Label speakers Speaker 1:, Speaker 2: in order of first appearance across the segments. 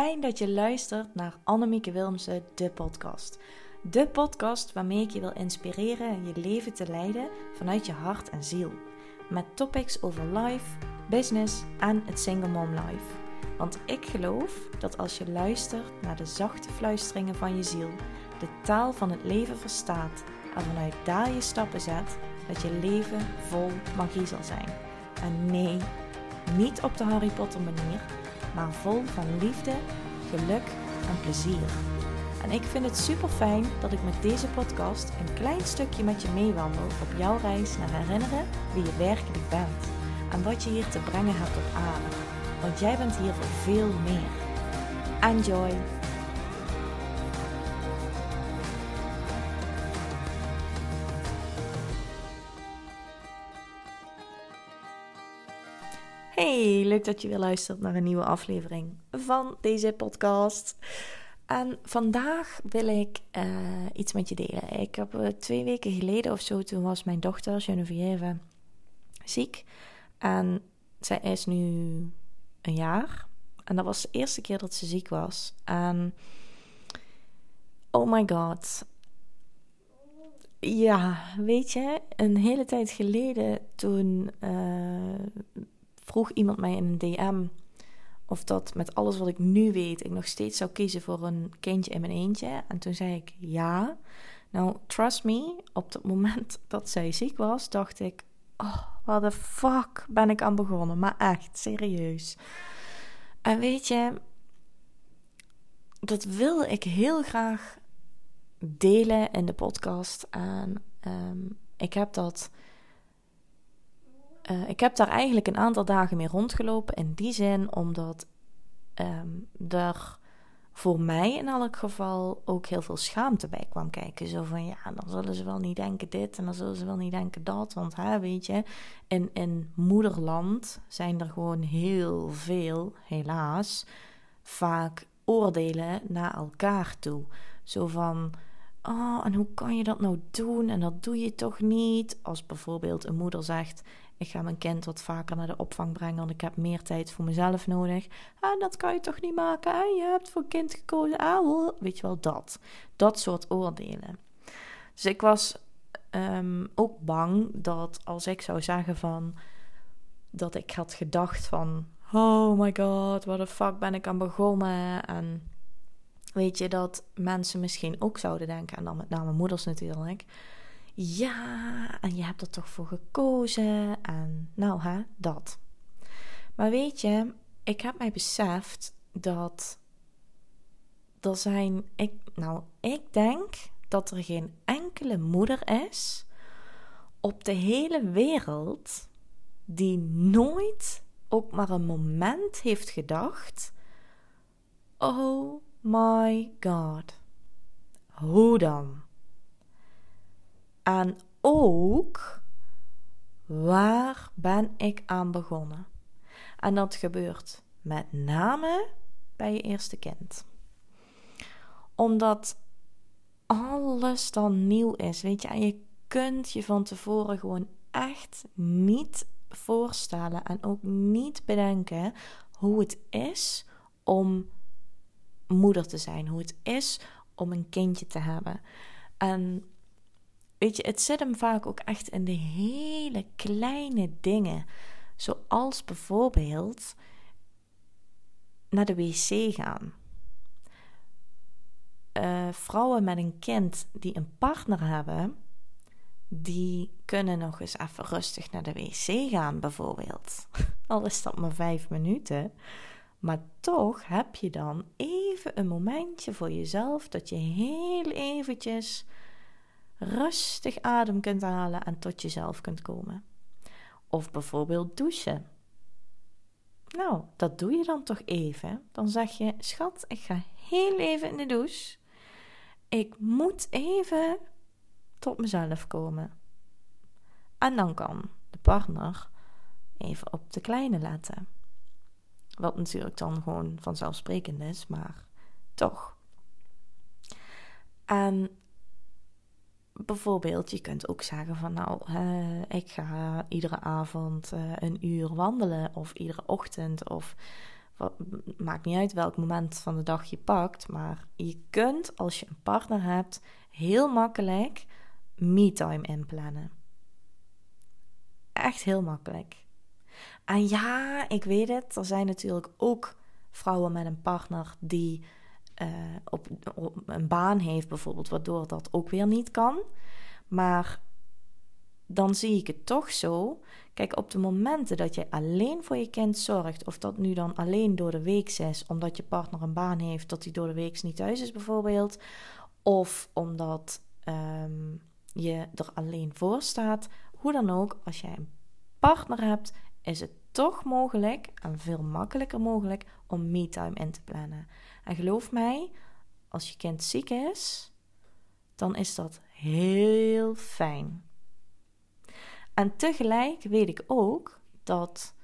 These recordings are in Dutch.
Speaker 1: fijn dat je luistert naar Annemieke Wilmse, de podcast. De podcast waarmee ik je wil inspireren je leven te leiden vanuit je hart en ziel. Met topics over life, business en het single mom life. Want ik geloof dat als je luistert naar de zachte fluisteringen van je ziel, de taal van het leven verstaat en vanuit daar je stappen zet, dat je leven vol magie zal zijn. En nee, niet op de Harry Potter manier, maar vol van liefde, geluk en plezier. En ik vind het super fijn dat ik met deze podcast een klein stukje met je meewandel op jouw reis naar herinneren wie je werkelijk bent en wat je hier te brengen hebt op aarde. Want jij bent hier voor veel meer. Enjoy! Hey, leuk dat je weer luistert naar een nieuwe aflevering van deze podcast. En vandaag wil ik uh, iets met je delen. Ik heb uh, twee weken geleden of zo, toen was mijn dochter Geneviève ziek. En zij is nu een jaar. En dat was de eerste keer dat ze ziek was. En oh my god. Ja, weet je, een hele tijd geleden toen uh, vroeg iemand mij in een DM of dat met alles wat ik nu weet, ik nog steeds zou kiezen voor een kindje in mijn eentje. En toen zei ik ja. Nou, trust me, op het moment dat zij ziek was, dacht ik: Oh, wat de fuck ben ik aan begonnen? Maar echt, serieus. En weet je, dat wil ik heel graag delen in de podcast. En um, ik heb dat uh, ik heb daar eigenlijk een aantal dagen mee rondgelopen. In die zin omdat um, er voor mij in elk geval ook heel veel schaamte bij kwam kijken. Zo van ja, dan zullen ze wel niet denken dit en dan zullen ze wel niet denken dat. Want hè, weet je, in, in moederland zijn er gewoon heel veel, helaas, vaak oordelen naar elkaar toe. Zo van. Oh, en hoe kan je dat nou doen? En dat doe je toch niet? Als bijvoorbeeld een moeder zegt: ik ga mijn kind wat vaker naar de opvang brengen, want ik heb meer tijd voor mezelf nodig. En dat kan je toch niet maken? En je hebt voor kind gekozen. Ah, weet je wel, dat. Dat soort oordelen. Dus ik was um, ook bang dat als ik zou zeggen van... dat ik had gedacht van... Oh my god, wat de fuck ben ik aan begonnen? En weet je, dat mensen misschien ook zouden denken... en dan met name moeders natuurlijk ja, en je hebt er toch voor gekozen. En nou, hè, dat. Maar weet je, ik heb mij beseft dat er zijn. Nou, ik denk dat er geen enkele moeder is op de hele wereld die nooit ook maar een moment heeft gedacht: Oh my god, hoe dan? En ook waar ben ik aan begonnen? En dat gebeurt met name bij je eerste kind. Omdat alles dan nieuw is, weet je, en je kunt je van tevoren gewoon echt niet voorstellen en ook niet bedenken hoe het is om moeder te zijn, hoe het is om een kindje te hebben. En Weet je, het zit hem vaak ook echt in de hele kleine dingen. Zoals bijvoorbeeld naar de wc gaan. Uh, vrouwen met een kind die een partner hebben, die kunnen nog eens even rustig naar de wc gaan, bijvoorbeeld. Al is dat maar vijf minuten. Maar toch heb je dan even een momentje voor jezelf dat je heel eventjes rustig adem kunt halen en tot jezelf kunt komen. Of bijvoorbeeld douchen. Nou, dat doe je dan toch even. Dan zeg je: Schat, ik ga heel even in de douche. Ik moet even tot mezelf komen. En dan kan de partner even op de kleine letten. Wat natuurlijk dan gewoon vanzelfsprekend is, maar toch. En bijvoorbeeld, je kunt ook zeggen van nou, ik ga iedere avond uh, een uur wandelen of iedere ochtend of maakt niet uit welk moment van de dag je pakt, maar je kunt als je een partner hebt heel makkelijk me-time inplannen. Echt heel makkelijk. En ja, ik weet het, er zijn natuurlijk ook vrouwen met een partner die uh, op, een baan heeft, bijvoorbeeld, waardoor dat ook weer niet kan. Maar dan zie ik het toch zo. Kijk, op de momenten dat je alleen voor je kind zorgt, of dat nu dan alleen door de week is, omdat je partner een baan heeft, dat hij door de week niet thuis is, bijvoorbeeld, of omdat um, je er alleen voor staat, hoe dan ook, als jij een partner hebt, is het toch mogelijk en veel makkelijker mogelijk om me-time in te plannen. En geloof mij, als je kind ziek is, dan is dat heel fijn. En tegelijk weet ik ook dat,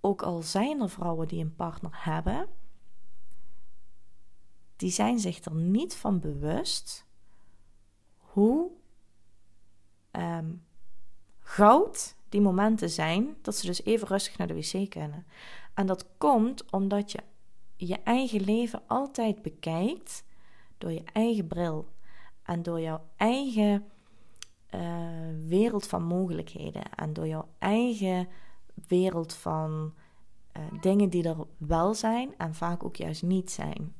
Speaker 1: ook al zijn er vrouwen die een partner hebben, die zijn zich er niet van bewust hoe um, goud die momenten zijn dat ze dus even rustig naar de wc kunnen. En dat komt omdat je je eigen leven altijd bekijkt door je eigen bril en door jouw eigen uh, wereld van mogelijkheden en door jouw eigen wereld van uh, dingen die er wel zijn en vaak ook juist niet zijn.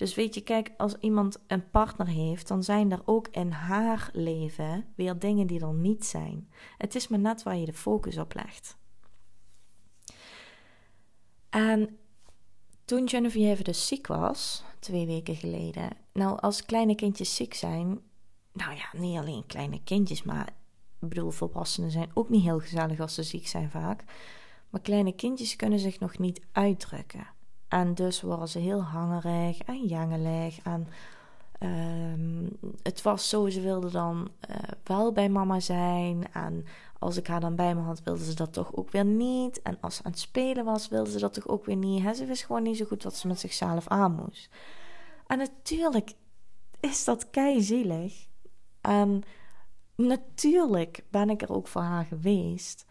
Speaker 1: Dus weet je, kijk, als iemand een partner heeft, dan zijn er ook in haar leven weer dingen die er niet zijn. Het is maar net waar je de focus op legt. En toen Geneviève dus ziek was, twee weken geleden. Nou, als kleine kindjes ziek zijn, nou ja, niet alleen kleine kindjes, maar ik bedoel, volwassenen zijn ook niet heel gezellig als ze ziek zijn vaak. Maar kleine kindjes kunnen zich nog niet uitdrukken. En dus worden ze heel hangerig en jangelig. En um, het was zo, ze wilde dan uh, wel bij mama zijn. En als ik haar dan bij me had, wilde ze dat toch ook weer niet. En als ze aan het spelen was, wilde ze dat toch ook weer niet. Ze wist gewoon niet zo goed wat ze met zichzelf aan moest. En natuurlijk is dat kei zielig. En natuurlijk ben ik er ook voor haar geweest.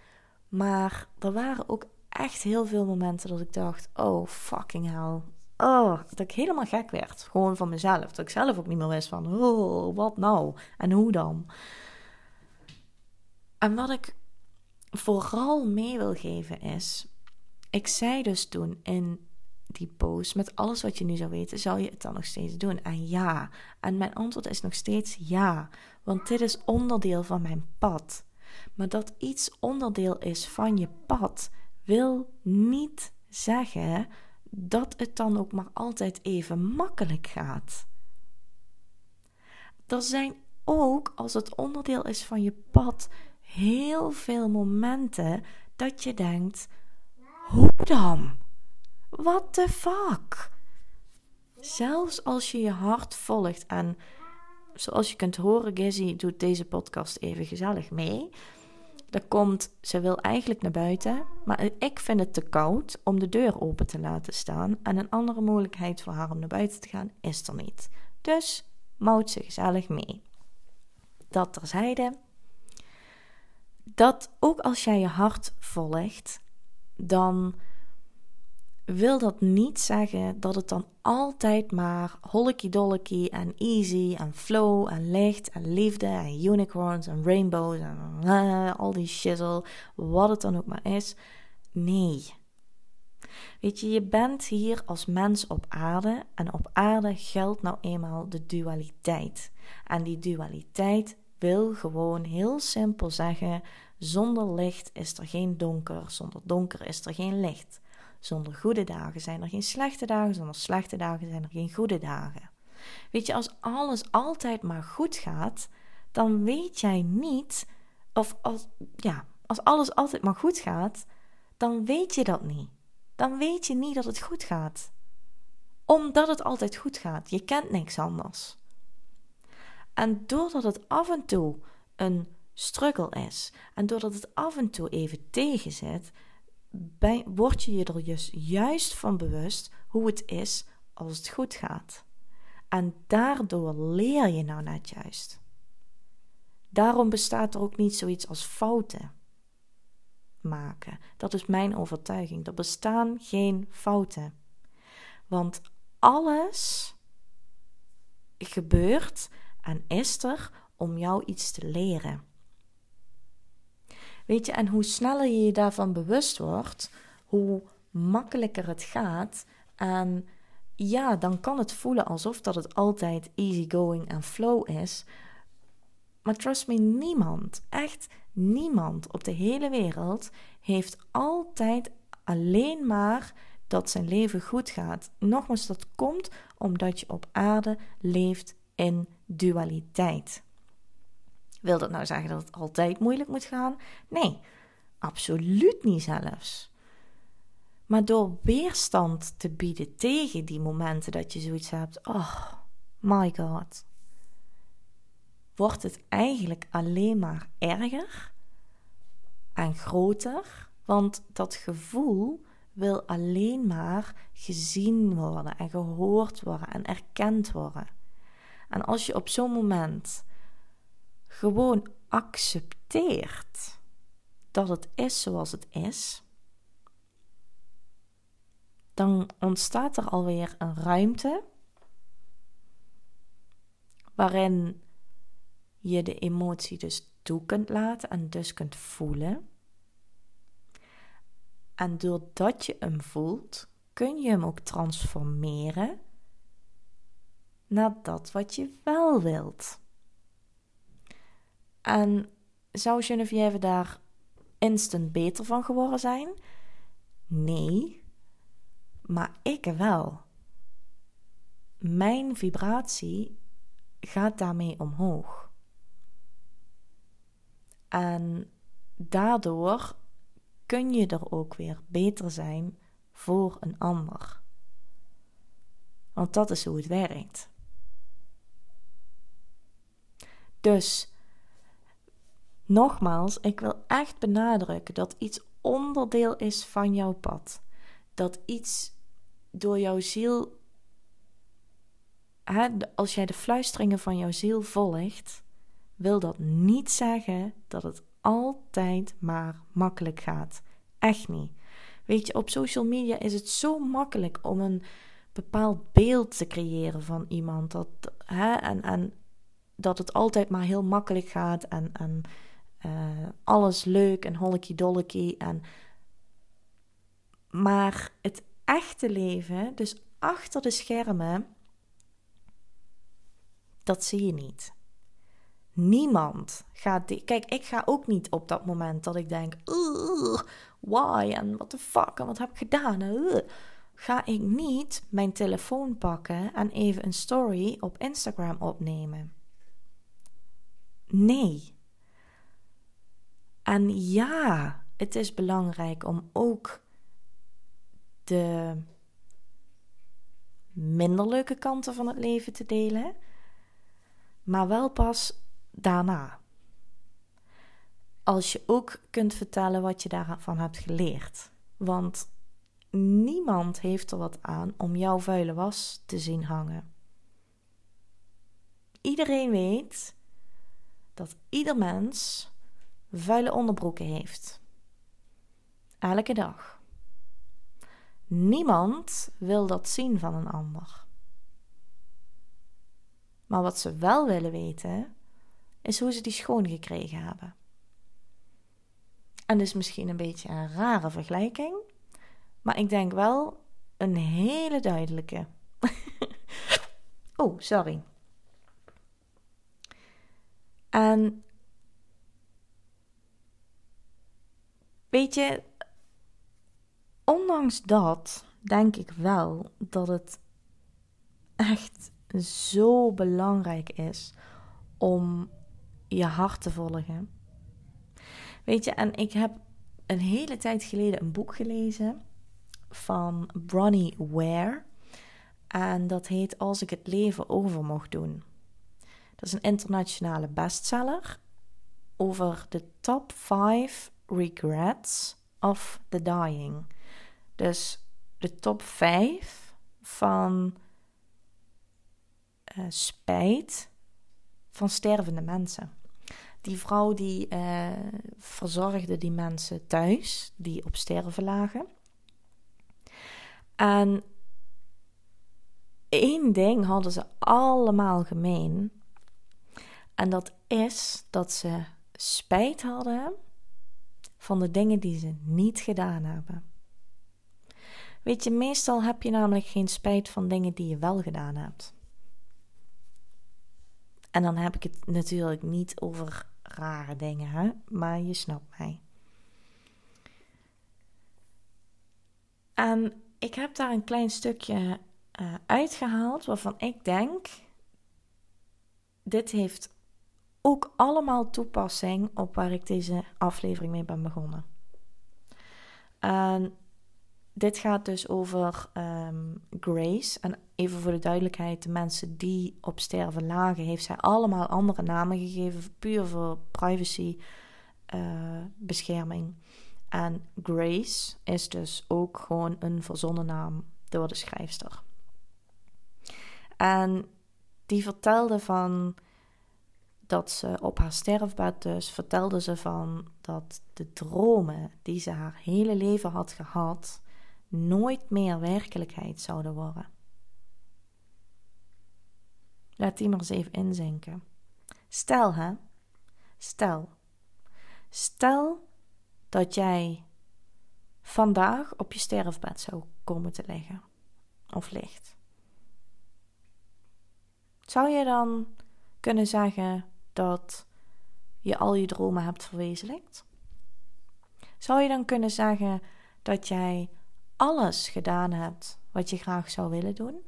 Speaker 1: Maar er waren ook echt heel veel momenten dat ik dacht: oh fucking hell. Oh, dat ik helemaal gek werd. Gewoon van mezelf. Dat ik zelf ook niet meer wist van: oh, wat nou? En hoe dan? En wat ik vooral mee wil geven is: ik zei dus toen in die post, met alles wat je nu zou weten, zou je het dan nog steeds doen? En ja. En mijn antwoord is nog steeds ja. Want dit is onderdeel van mijn pad. Maar dat iets onderdeel is van je pad, wil niet zeggen dat het dan ook maar altijd even makkelijk gaat. Er zijn ook, als het onderdeel is van je pad, heel veel momenten dat je denkt: hoe dan? What the fuck? Zelfs als je je hart volgt en zoals je kunt horen, Gizzy doet deze podcast even gezellig mee. Er komt, ze wil eigenlijk naar buiten, maar ik vind het te koud om de deur open te laten staan. En een andere mogelijkheid voor haar om naar buiten te gaan is er niet. Dus mouwt ze gezellig mee. Dat terzijde. Dat ook als jij je hart volgt, dan wil dat niet zeggen dat het dan altijd maar holky en easy en flow en licht en liefde en unicorns en rainbows en al die shizzle, wat het dan ook maar is. Nee. Weet je, je bent hier als mens op aarde en op aarde geldt nou eenmaal de dualiteit. En die dualiteit wil gewoon heel simpel zeggen: zonder licht is er geen donker, zonder donker is er geen licht. Zonder goede dagen zijn er geen slechte dagen, zonder slechte dagen zijn er geen goede dagen. Weet je, als alles altijd maar goed gaat, dan weet jij niet, of als, ja, als alles altijd maar goed gaat, dan weet je dat niet. Dan weet je niet dat het goed gaat. Omdat het altijd goed gaat. Je kent niks anders. En doordat het af en toe een struggle is, en doordat het af en toe even tegenzit, word je je er dus juist van bewust hoe het is als het goed gaat. En daardoor leer je nou net juist. Daarom bestaat er ook niet zoiets als fouten. maken. Dat is mijn overtuiging. Er bestaan geen fouten. Want alles gebeurt en is er om jou iets te leren. Weet je, en hoe sneller je je daarvan bewust wordt, hoe makkelijker het gaat. En ja, dan kan het voelen alsof dat het altijd easygoing en flow is. Maar trust me, niemand, echt niemand op de hele wereld heeft altijd alleen maar dat zijn leven goed gaat. Nogmaals, dat komt omdat je op aarde leeft in dualiteit. Wil dat nou zeggen dat het altijd moeilijk moet gaan? Nee, absoluut niet zelfs. Maar door weerstand te bieden tegen die momenten dat je zoiets hebt, oh my god, wordt het eigenlijk alleen maar erger en groter, want dat gevoel wil alleen maar gezien worden en gehoord worden en erkend worden. En als je op zo'n moment gewoon accepteert dat het is zoals het is, dan ontstaat er alweer een ruimte waarin je de emotie dus toe kunt laten en dus kunt voelen. En doordat je hem voelt, kun je hem ook transformeren naar dat wat je wel wilt. En zou Geneviève daar instant beter van geworden zijn? Nee, maar ik wel. Mijn vibratie gaat daarmee omhoog. En daardoor kun je er ook weer beter zijn voor een ander. Want dat is hoe het werkt. Dus nogmaals, ik wil echt benadrukken dat iets onderdeel is van jouw pad. Dat iets door jouw ziel, hè, als jij de fluisteringen van jouw ziel volgt, wil dat niet zeggen dat het altijd maar makkelijk gaat. Echt niet. Weet je, op social media is het zo makkelijk om een bepaald beeld te creëren van iemand. Dat, hè, en, en dat het altijd maar heel makkelijk gaat en, en uh, alles leuk en holkie dolkie. En... Maar het echte leven, dus achter de schermen, dat zie je niet. Niemand gaat. Kijk, ik ga ook niet op dat moment dat ik denk: why en what the fuck en wat heb ik gedaan? ga ik niet mijn telefoon pakken en even een story op Instagram opnemen. Nee. En ja, het is belangrijk om ook de minder leuke kanten van het leven te delen, maar wel pas daarna. Als je ook kunt vertellen wat je daarvan hebt geleerd. Want niemand heeft er wat aan om jouw vuile was te zien hangen. Iedereen weet dat ieder mens vuile onderbroeken heeft. Elke dag. Niemand wil dat zien van een ander. Maar wat ze wel willen weten, is hoe ze die schoon gekregen hebben. En dus misschien een beetje een rare vergelijking, maar ik denk wel een hele duidelijke. oh, sorry. En weet je, ondanks dat denk ik wel dat het echt zo belangrijk is om je hart te volgen. Weet je, en ik heb een hele tijd geleden een boek gelezen van Bronnie Ware. En dat heet Als ik het leven over mocht doen. Dat is een internationale bestseller over de top 5 regrets of the dying. Dus de top 5 van uh, spijt van stervende mensen. Die vrouw die uh, verzorgde die mensen thuis die op sterven lagen. En één ding hadden ze allemaal gemeen. En dat is dat ze spijt hadden van de dingen die ze niet gedaan hebben. Weet je, meestal heb je namelijk geen spijt van dingen die je wel gedaan hebt. En dan heb ik het natuurlijk niet over rare dingen, hè? maar je snapt mij. En ik heb daar een klein stukje uh, uitgehaald waarvan ik denk: dit heeft ook allemaal toepassing op waar ik deze aflevering mee ben begonnen. En dit gaat dus over um, Grace. En even voor de duidelijkheid, de mensen die op sterven lagen, heeft zij allemaal andere namen gegeven, puur voor privacy uh, bescherming. En Grace is dus ook gewoon een verzonnen naam door de schrijfster. En die vertelde van dat ze op haar sterfbed dus vertelde ze van dat de dromen die ze haar hele leven had gehad nooit meer werkelijkheid zouden worden. Laat die maar eens even inzinken. Stel hè, stel, stel dat jij vandaag op je sterfbed zou komen te liggen of ligt. Zou je dan kunnen zeggen dat je al je dromen hebt verwezenlijkt? Zou je dan kunnen zeggen dat jij alles gedaan hebt wat je graag zou willen doen?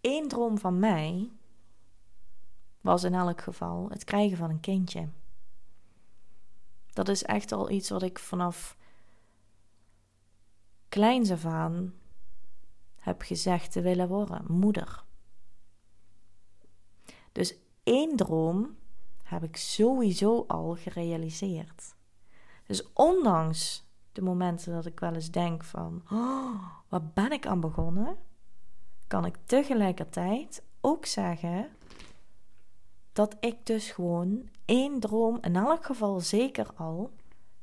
Speaker 1: Eén droom van mij was in elk geval het krijgen van een kindje. Dat is echt al iets wat ik vanaf kleins af aan heb gezegd te willen worden: moeder. Dus één droom heb ik sowieso al gerealiseerd. Dus ondanks de momenten dat ik wel eens denk van, oh, waar ben ik aan begonnen? Kan ik tegelijkertijd ook zeggen dat ik dus gewoon één droom, in elk geval zeker al,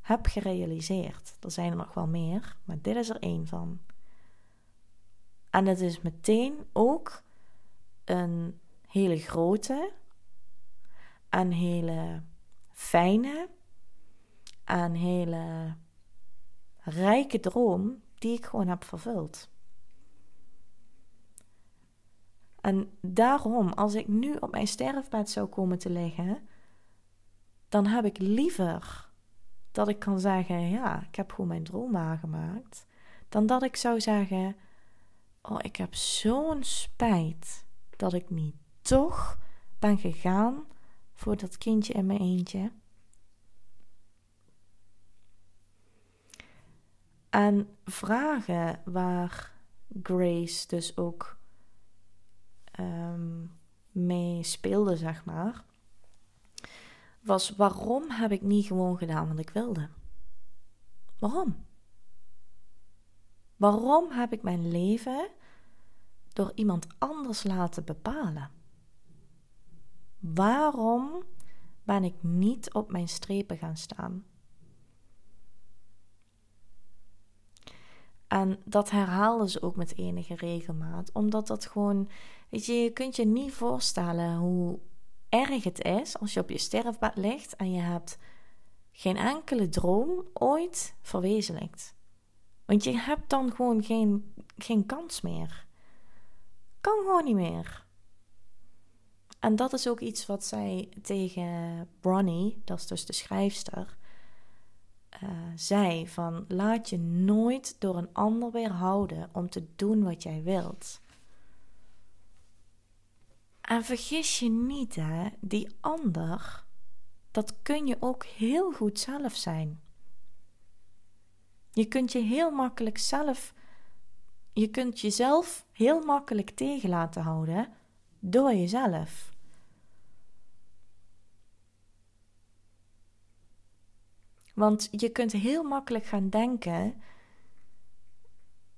Speaker 1: heb gerealiseerd. Er zijn er nog wel meer, maar dit is er één van. En het is meteen ook een hele grote, een hele fijne, een hele rijke droom die ik gewoon heb vervuld. En daarom, als ik nu op mijn sterfbed zou komen te liggen, dan heb ik liever dat ik kan zeggen: Ja, ik heb gewoon mijn droom waargemaakt. Dan dat ik zou zeggen: Oh, ik heb zo'n spijt dat ik niet toch ben gegaan voor dat kindje in mijn eentje. En vragen waar Grace dus ook um, mee speelde, zeg maar, was waarom heb ik niet gewoon gedaan wat ik wilde? Waarom? Waarom heb ik mijn leven door iemand anders laten bepalen? Waarom ben ik niet op mijn strepen gaan staan? En dat herhaalden ze ook met enige regelmaat, omdat dat gewoon, weet je, je kunt je niet voorstellen hoe erg het is als je op je sterfbed ligt en je hebt geen enkele droom ooit verwezenlijkt. Want je hebt dan gewoon geen, geen kans meer. Kan gewoon niet meer. En dat is ook iets wat zij tegen Bronnie, dat is dus de schrijfster, uh, zei: van laat je nooit door een ander weerhouden om te doen wat jij wilt. En vergis je niet, hè, die ander, dat kun je ook heel goed zelf zijn. Je kunt je heel makkelijk zelf, je kunt jezelf heel makkelijk tegen laten houden door jezelf. Want je kunt heel makkelijk gaan denken: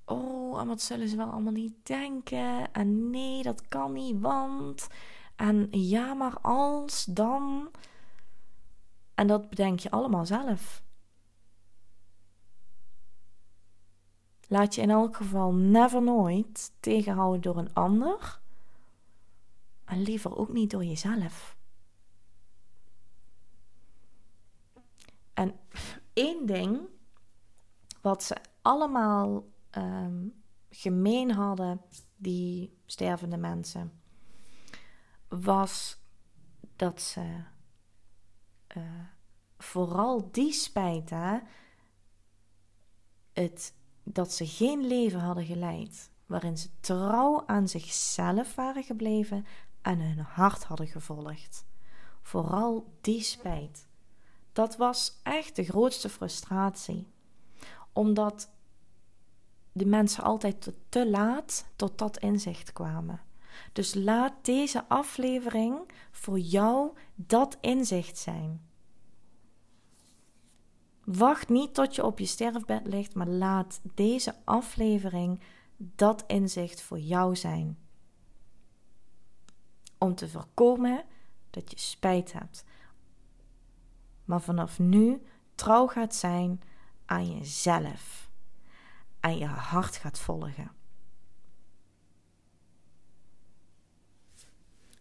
Speaker 1: Oh, en wat zullen ze wel allemaal niet denken? En nee, dat kan niet, want. En ja, maar als dan. En dat bedenk je allemaal zelf. Laat je in elk geval never nooit tegenhouden door een ander. En liever ook niet door jezelf. En één ding wat ze allemaal um, gemeen hadden, die stervende mensen, was dat ze uh, vooral die spijt, hè, het, dat ze geen leven hadden geleid waarin ze trouw aan zichzelf waren gebleven en hun hart hadden gevolgd. Vooral die spijt. Dat was echt de grootste frustratie. Omdat de mensen altijd te laat tot dat inzicht kwamen. Dus laat deze aflevering voor jou dat inzicht zijn. Wacht niet tot je op je sterfbed ligt, maar laat deze aflevering dat inzicht voor jou zijn. Om te voorkomen dat je spijt hebt. Maar vanaf nu trouw gaat zijn aan jezelf. En je hart gaat volgen.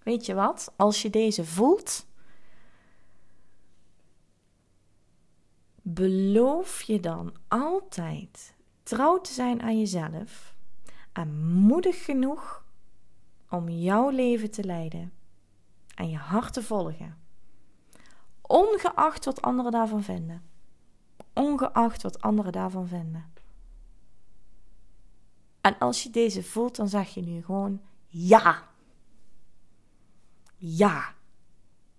Speaker 1: Weet je wat? Als je deze voelt, beloof je dan altijd trouw te zijn aan jezelf en moedig genoeg om jouw leven te leiden en je hart te volgen. Ongeacht wat anderen daarvan vinden. Ongeacht wat anderen daarvan vinden. En als je deze voelt, dan zeg je nu gewoon ja. Ja,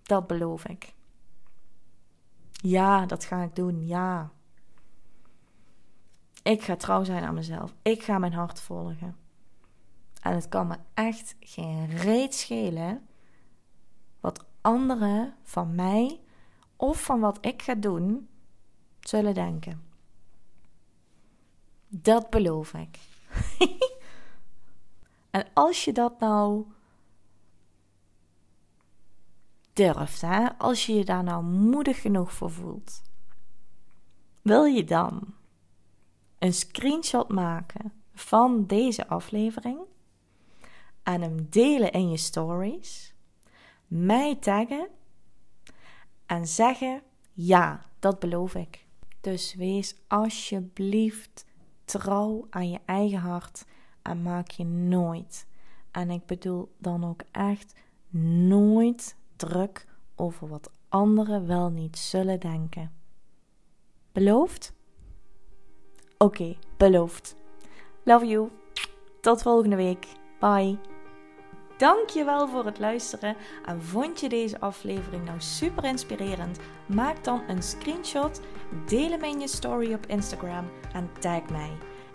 Speaker 1: dat beloof ik. Ja, dat ga ik doen. Ja. Ik ga trouw zijn aan mezelf. Ik ga mijn hart volgen. En het kan me echt geen reet schelen wat anderen van mij of van wat ik ga doen zullen denken. Dat beloof ik. en als je dat nou durft, hè? als je je daar nou moedig genoeg voor voelt, wil je dan een screenshot maken van deze aflevering en hem delen in je stories, mij taggen en zeggen: Ja, dat beloof ik. Dus wees alsjeblieft trouw aan je eigen hart en maak je nooit, en ik bedoel dan ook echt nooit druk over wat anderen wel niet zullen denken. Beloofd? Oké, beloofd. Love you. Tot volgende week. Bye. Dankjewel voor het luisteren. En vond je deze aflevering nou super inspirerend? Maak dan een screenshot, deel hem in je story op Instagram en tag mij.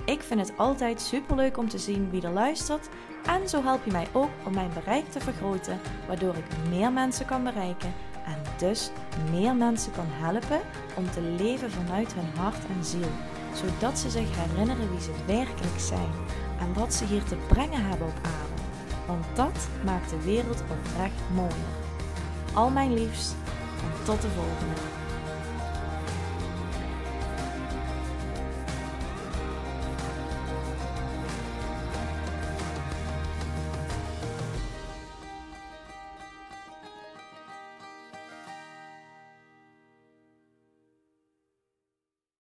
Speaker 1: Ik vind het altijd super leuk om te zien wie er luistert. En zo help je mij ook om mijn bereik te vergroten, waardoor ik meer mensen kan bereiken en dus meer mensen kan helpen om te leven vanuit hun hart en ziel, zodat ze zich herinneren wie ze werkelijk zijn en wat ze hier te brengen hebben op aarde want dat maakt de wereld oprecht mooier. Al mijn liefst en tot de volgende.